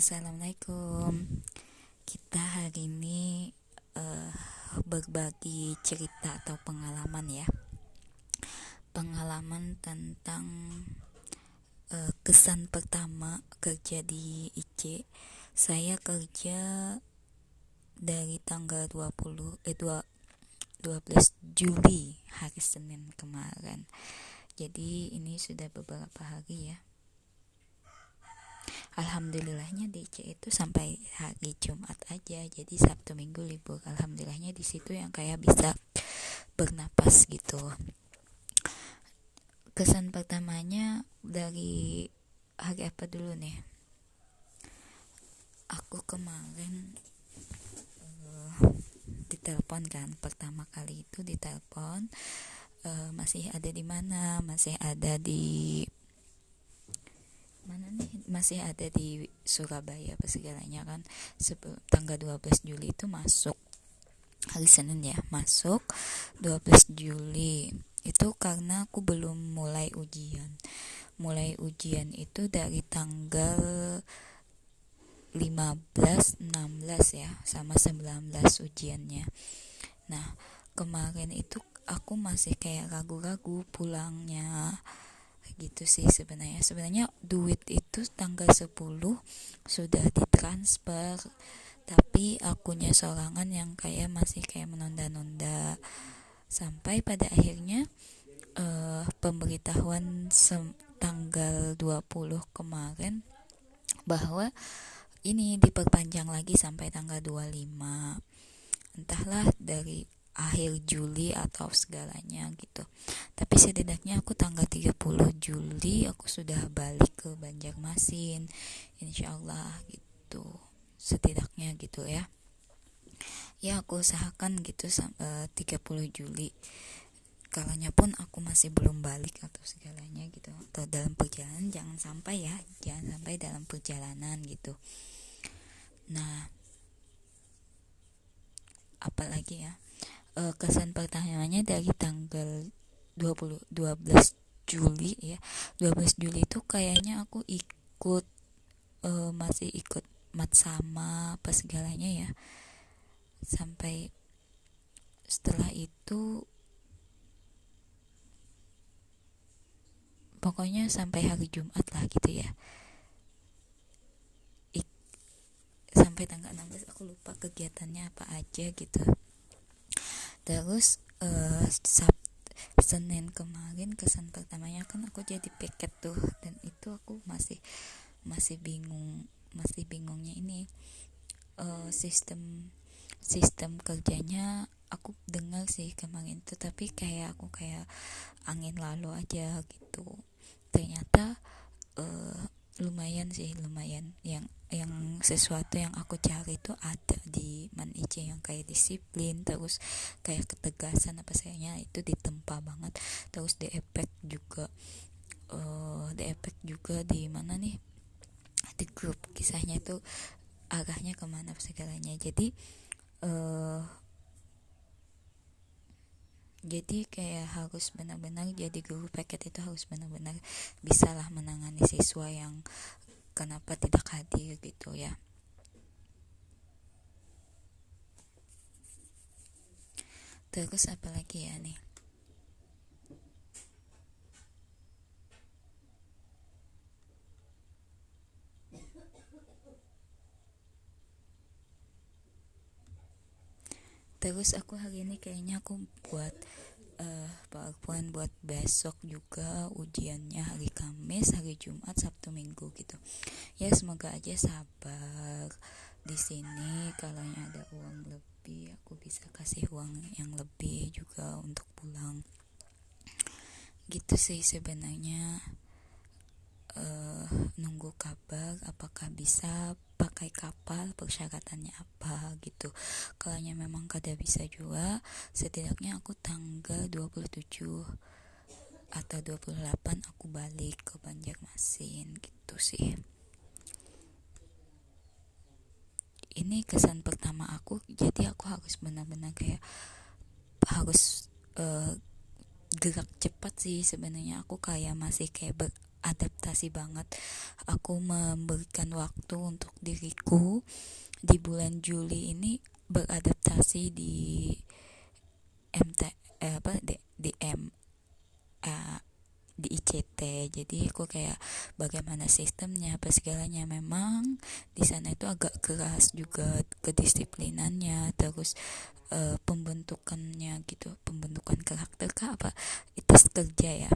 Assalamualaikum. Kita hari ini uh, berbagi cerita atau pengalaman ya. Pengalaman tentang uh, kesan pertama kerja di IC. Saya kerja dari tanggal 20 eh 2 12 Juli hari Senin kemarin. Jadi ini sudah beberapa hari ya alhamdulillahnya DC itu sampai hari Jumat aja. Jadi Sabtu Minggu libur. Alhamdulillahnya di situ yang kayak bisa bernapas gitu. Kesan pertamanya dari hari apa dulu nih? Aku kemarin uh, ditelepon kan. Pertama kali itu ditelepon uh, masih ada di mana? Masih ada di mana nih? Masih ada di Surabaya apa segalanya kan? Tanggal 12 Juli itu masuk. Hari Senin ya masuk. 12 Juli. Itu karena aku belum mulai ujian. Mulai ujian itu dari tanggal 15 16 ya sama 19 ujiannya. Nah kemarin itu aku masih kayak ragu-ragu pulangnya gitu sih sebenarnya. Sebenarnya duit itu tanggal 10 sudah ditransfer tapi akunya sorangan yang kayak masih kayak menunda-nunda. Sampai pada akhirnya uh, pemberitahuan tanggal 20 kemarin bahwa ini diperpanjang lagi sampai tanggal 25 entahlah dari akhir Juli atau segalanya gitu setidaknya aku tanggal 30 Juli aku sudah balik ke Banjarmasin. Insya Allah gitu setidaknya gitu ya. Ya aku usahakan gitu sampai 30 Juli. Kalanya pun aku masih belum balik atau segalanya gitu. Atau dalam perjalanan jangan sampai ya jangan sampai dalam perjalanan gitu. Nah apalagi ya? Uh, kesan pertamanya dari tanggal 20 12 Juli ya. 12 Juli itu kayaknya aku ikut uh, masih ikut mat sama apa segalanya ya. Sampai setelah itu pokoknya sampai hari Jumat lah gitu ya. Ik, sampai tanggal 16 aku lupa kegiatannya apa aja gitu. Terus uh, Senin kemarin kesan pertamanya kan aku jadi piket tuh dan itu aku masih masih bingung masih bingungnya ini uh, sistem sistem kerjanya aku dengar sih kemarin tuh tapi kayak aku kayak angin lalu aja gitu. Ternyata uh, lumayan sih lumayan. Yang yang sesuatu yang aku cari itu ada di man yang kayak disiplin terus kayak ketegasan apa sayanya itu ditempa banget. Terus di efek juga uh, di efek juga di mana nih? Di grup. Kisahnya itu arahnya ke mana segalanya. Jadi uh, jadi kayak harus benar-benar jadi guru paket itu harus benar-benar bisalah menangani siswa yang kenapa tidak hadir gitu ya. Terus apa lagi ya nih? Terus aku hari ini kayaknya aku buat PowerPoint buat besok juga ujiannya hari Kamis, hari Jumat, Sabtu, Minggu gitu. Ya semoga aja sabar di sini kalau ada uang lebih aku bisa kasih uang yang lebih juga untuk pulang. Gitu sih sebenarnya uh, nunggu kabar apakah bisa pakai kapal persyaratannya apa gitu. Kalau memang kada bisa juga setidaknya aku tanggal 27 atau 28 aku balik ke Banjarmasin gitu sih. Ini kesan pertama aku jadi aku harus benar-benar kayak harus uh, gerak cepat sih sebenarnya. Aku kayak masih kayak ber, adaptasi banget. Aku memberikan waktu untuk diriku. Di bulan Juli ini beradaptasi di MT eh, apa di, di M uh, di ICT jadi aku kayak bagaimana sistemnya apa segalanya. Memang di sana itu agak keras juga kedisiplinannya terus uh, pembentukannya gitu pembentukan karakter kah apa itu kerja ya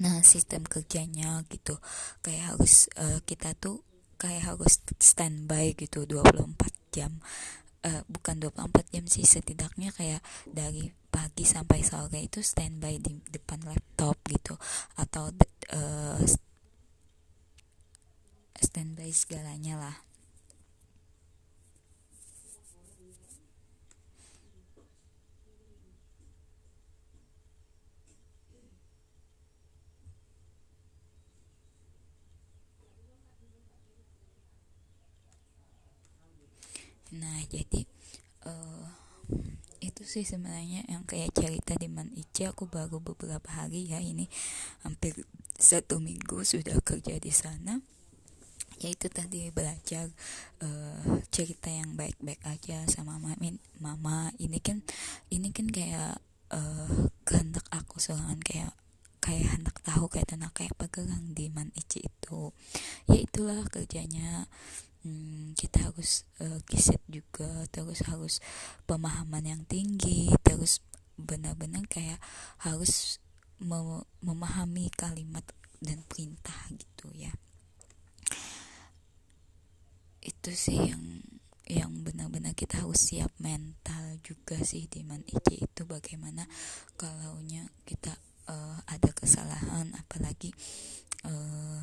nah sistem kerjanya gitu. Kayak harus uh, kita tuh kayak harus standby gitu 24 jam. Uh, bukan 24 jam sih setidaknya kayak dari pagi sampai sore itu standby di depan laptop gitu. Atau uh, standby segalanya lah nah jadi uh, itu sih sebenarnya yang kayak cerita di Man Ice aku baru beberapa hari ya ini hampir satu minggu sudah kerja di sana. Yaitu tadi belajar uh, cerita yang baik-baik aja sama mama mama. Ini kan ini kan kayak uh, kehendak aku soalnya kayak kayak hendak tahu kayak tanah kayak pegang di Man Ici itu. Ya itulah kerjanya hmm, kita harus uh, kiset juga terus harus pemahaman yang tinggi terus benar-benar kayak harus mem memahami kalimat dan perintah gitu ya. Itu sih yang yang benar-benar kita harus siap mental juga sih di man itu bagaimana kalaunya kita uh, ada kesalahan apalagi uh,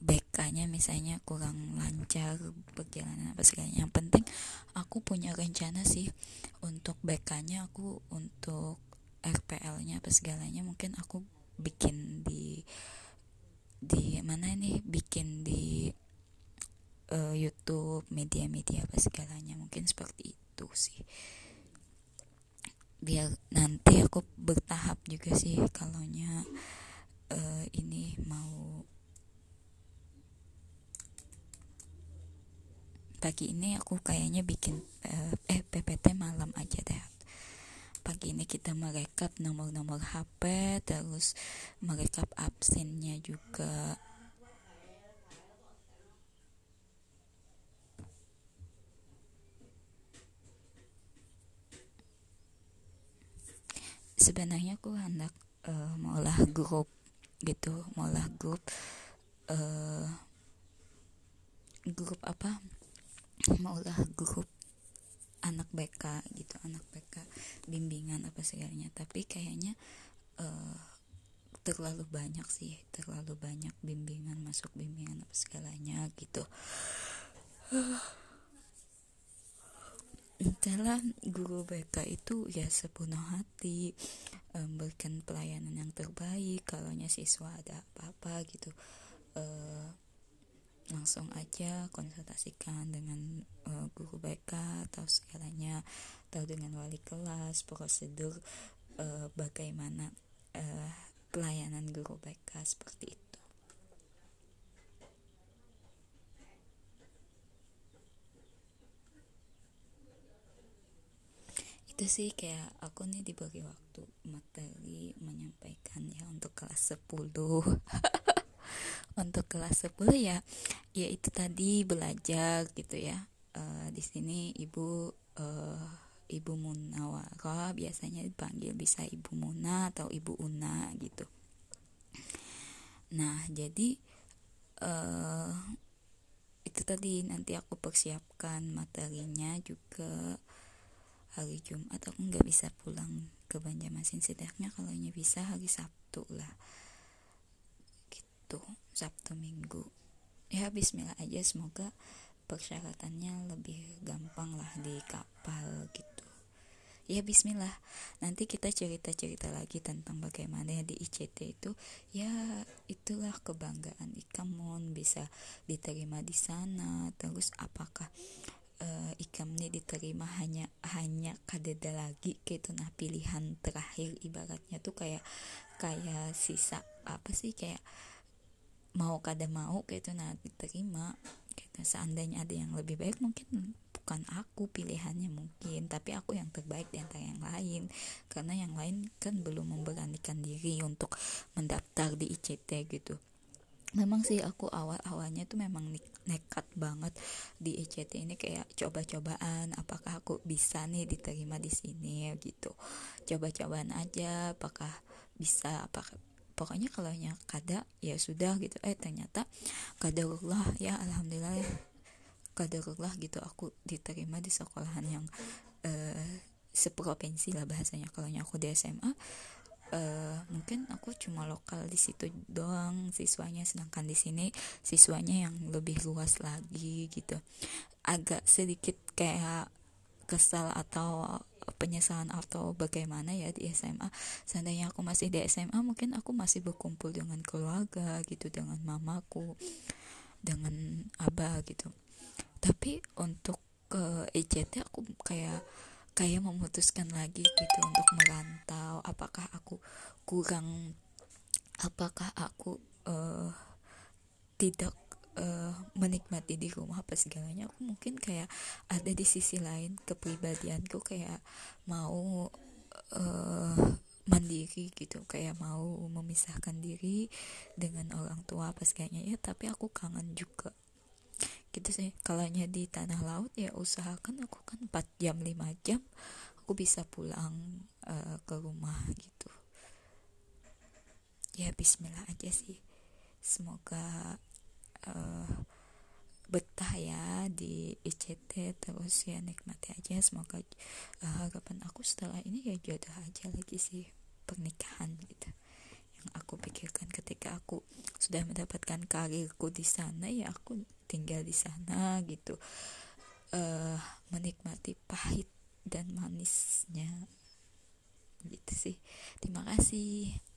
BK-nya misalnya kurang lancar perjalanan apa segalanya yang penting aku punya rencana sih untuk BK-nya aku untuk RPL-nya apa segalanya. Mungkin aku bikin di di mana ini? Bikin di uh, YouTube media-media apa segalanya. Mungkin seperti itu sih. Biar nanti aku bertahap juga sih kalaunya uh, ini mau pagi ini aku kayaknya bikin uh, eh PPT malam aja deh. Pagi ini kita merekap nomor-nomor HP terus merekap absennya juga. Sebenarnya aku hendak uh, maulah grup gitu maulah grup uh, grup apa maulah grup anak BK gitu anak BK bimbingan apa segalanya. Tapi kayaknya uh, terlalu banyak sih terlalu banyak bimbingan masuk bimbingan apa segalanya gitu. Entahlah guru BK itu ya sepenuh hati memberikan pelayanan yang terbaik kalau siswa ada apa-apa gitu. Uh, langsung aja konsultasikan dengan uh, guru BK atau segalanya atau dengan wali kelas prosedur uh, bagaimana uh, pelayanan guru BK seperti itu. Itu sih kayak aku nih dibagi waktu materi menyampaikan ya untuk kelas 10 untuk kelas 10 ya ya itu tadi belajar gitu ya. Uh, di sini ibu uh, ibu Munawara biasanya dipanggil bisa ibu Muna atau ibu Una gitu. Nah jadi uh, itu tadi nanti aku persiapkan materinya juga hari Jumat. Aku nggak bisa pulang ke Banjarmasin setidaknya kalau bisa hari Sabtu lah. Sabtu Sabtu Minggu. Ya Bismillah aja semoga persyaratannya lebih gampang lah di kapal gitu. Ya Bismillah. Nanti kita cerita-cerita lagi tentang bagaimana di ICT itu. Ya itulah kebanggaan Ikamon bisa diterima di sana. Terus apakah uh, ikam nih diterima hanya hanya kadeda lagi gitu? Nah pilihan terakhir ibaratnya tuh kayak kayak sisa apa sih? Kayak mau kada mau gitu nah diterima. Gitu seandainya ada yang lebih baik mungkin bukan aku pilihannya mungkin tapi aku yang terbaik di antara yang lain. Karena yang lain kan belum memberanikan diri untuk mendaftar di ICT gitu. Memang sih aku awal-awalnya tuh memang nekat banget di ICT ini kayak coba-cobaan apakah aku bisa nih diterima di sini gitu. Coba-cobaan aja apakah bisa apakah pokoknya kalau yang kada ya sudah gitu. Eh ternyata kadarullah ya alhamdulillah ya. Kadarullah gitu aku diterima di sekolahan yang uh, seprovinsi lah bahasanya. Kalau aku di SMA uh, eh, mungkin aku cuma lokal di situ doang siswanya. Sedangkan di sini siswanya yang lebih luas lagi gitu. Agak sedikit kayak kesal atau penyesalan atau bagaimana ya di SMA seandainya aku masih di SMA mungkin aku masih berkumpul dengan keluarga gitu dengan mamaku dengan abah gitu. Tapi untuk ke ICT aku kayak kayak memutuskan lagi gitu untuk merantau. Apakah aku kurang apakah aku uh, tidak uh, menikmati di rumah apa segalanya aku mungkin kayak ada di sisi lain kepribadianku kayak mau uh, mandiri gitu kayak mau memisahkan diri dengan orang tua apa segalanya. Ya tapi aku kangen juga. Gitu sih. Kalau di tanah laut ya usahakan aku kan 4 jam 5 jam aku bisa pulang uh, ke rumah gitu. Ya bismillah aja sih. Semoga uh, betah ya di ICT terus ya nikmati aja. Semoga uh, harapan aku setelah ini ya jodoh aja lagi sih pernikahan gitu. Yang aku pikirkan ketika aku sudah mendapatkan karirku di sana ya aku tinggal di sana gitu. Uh, menikmati pahit dan manisnya. Gitu sih. Terima kasih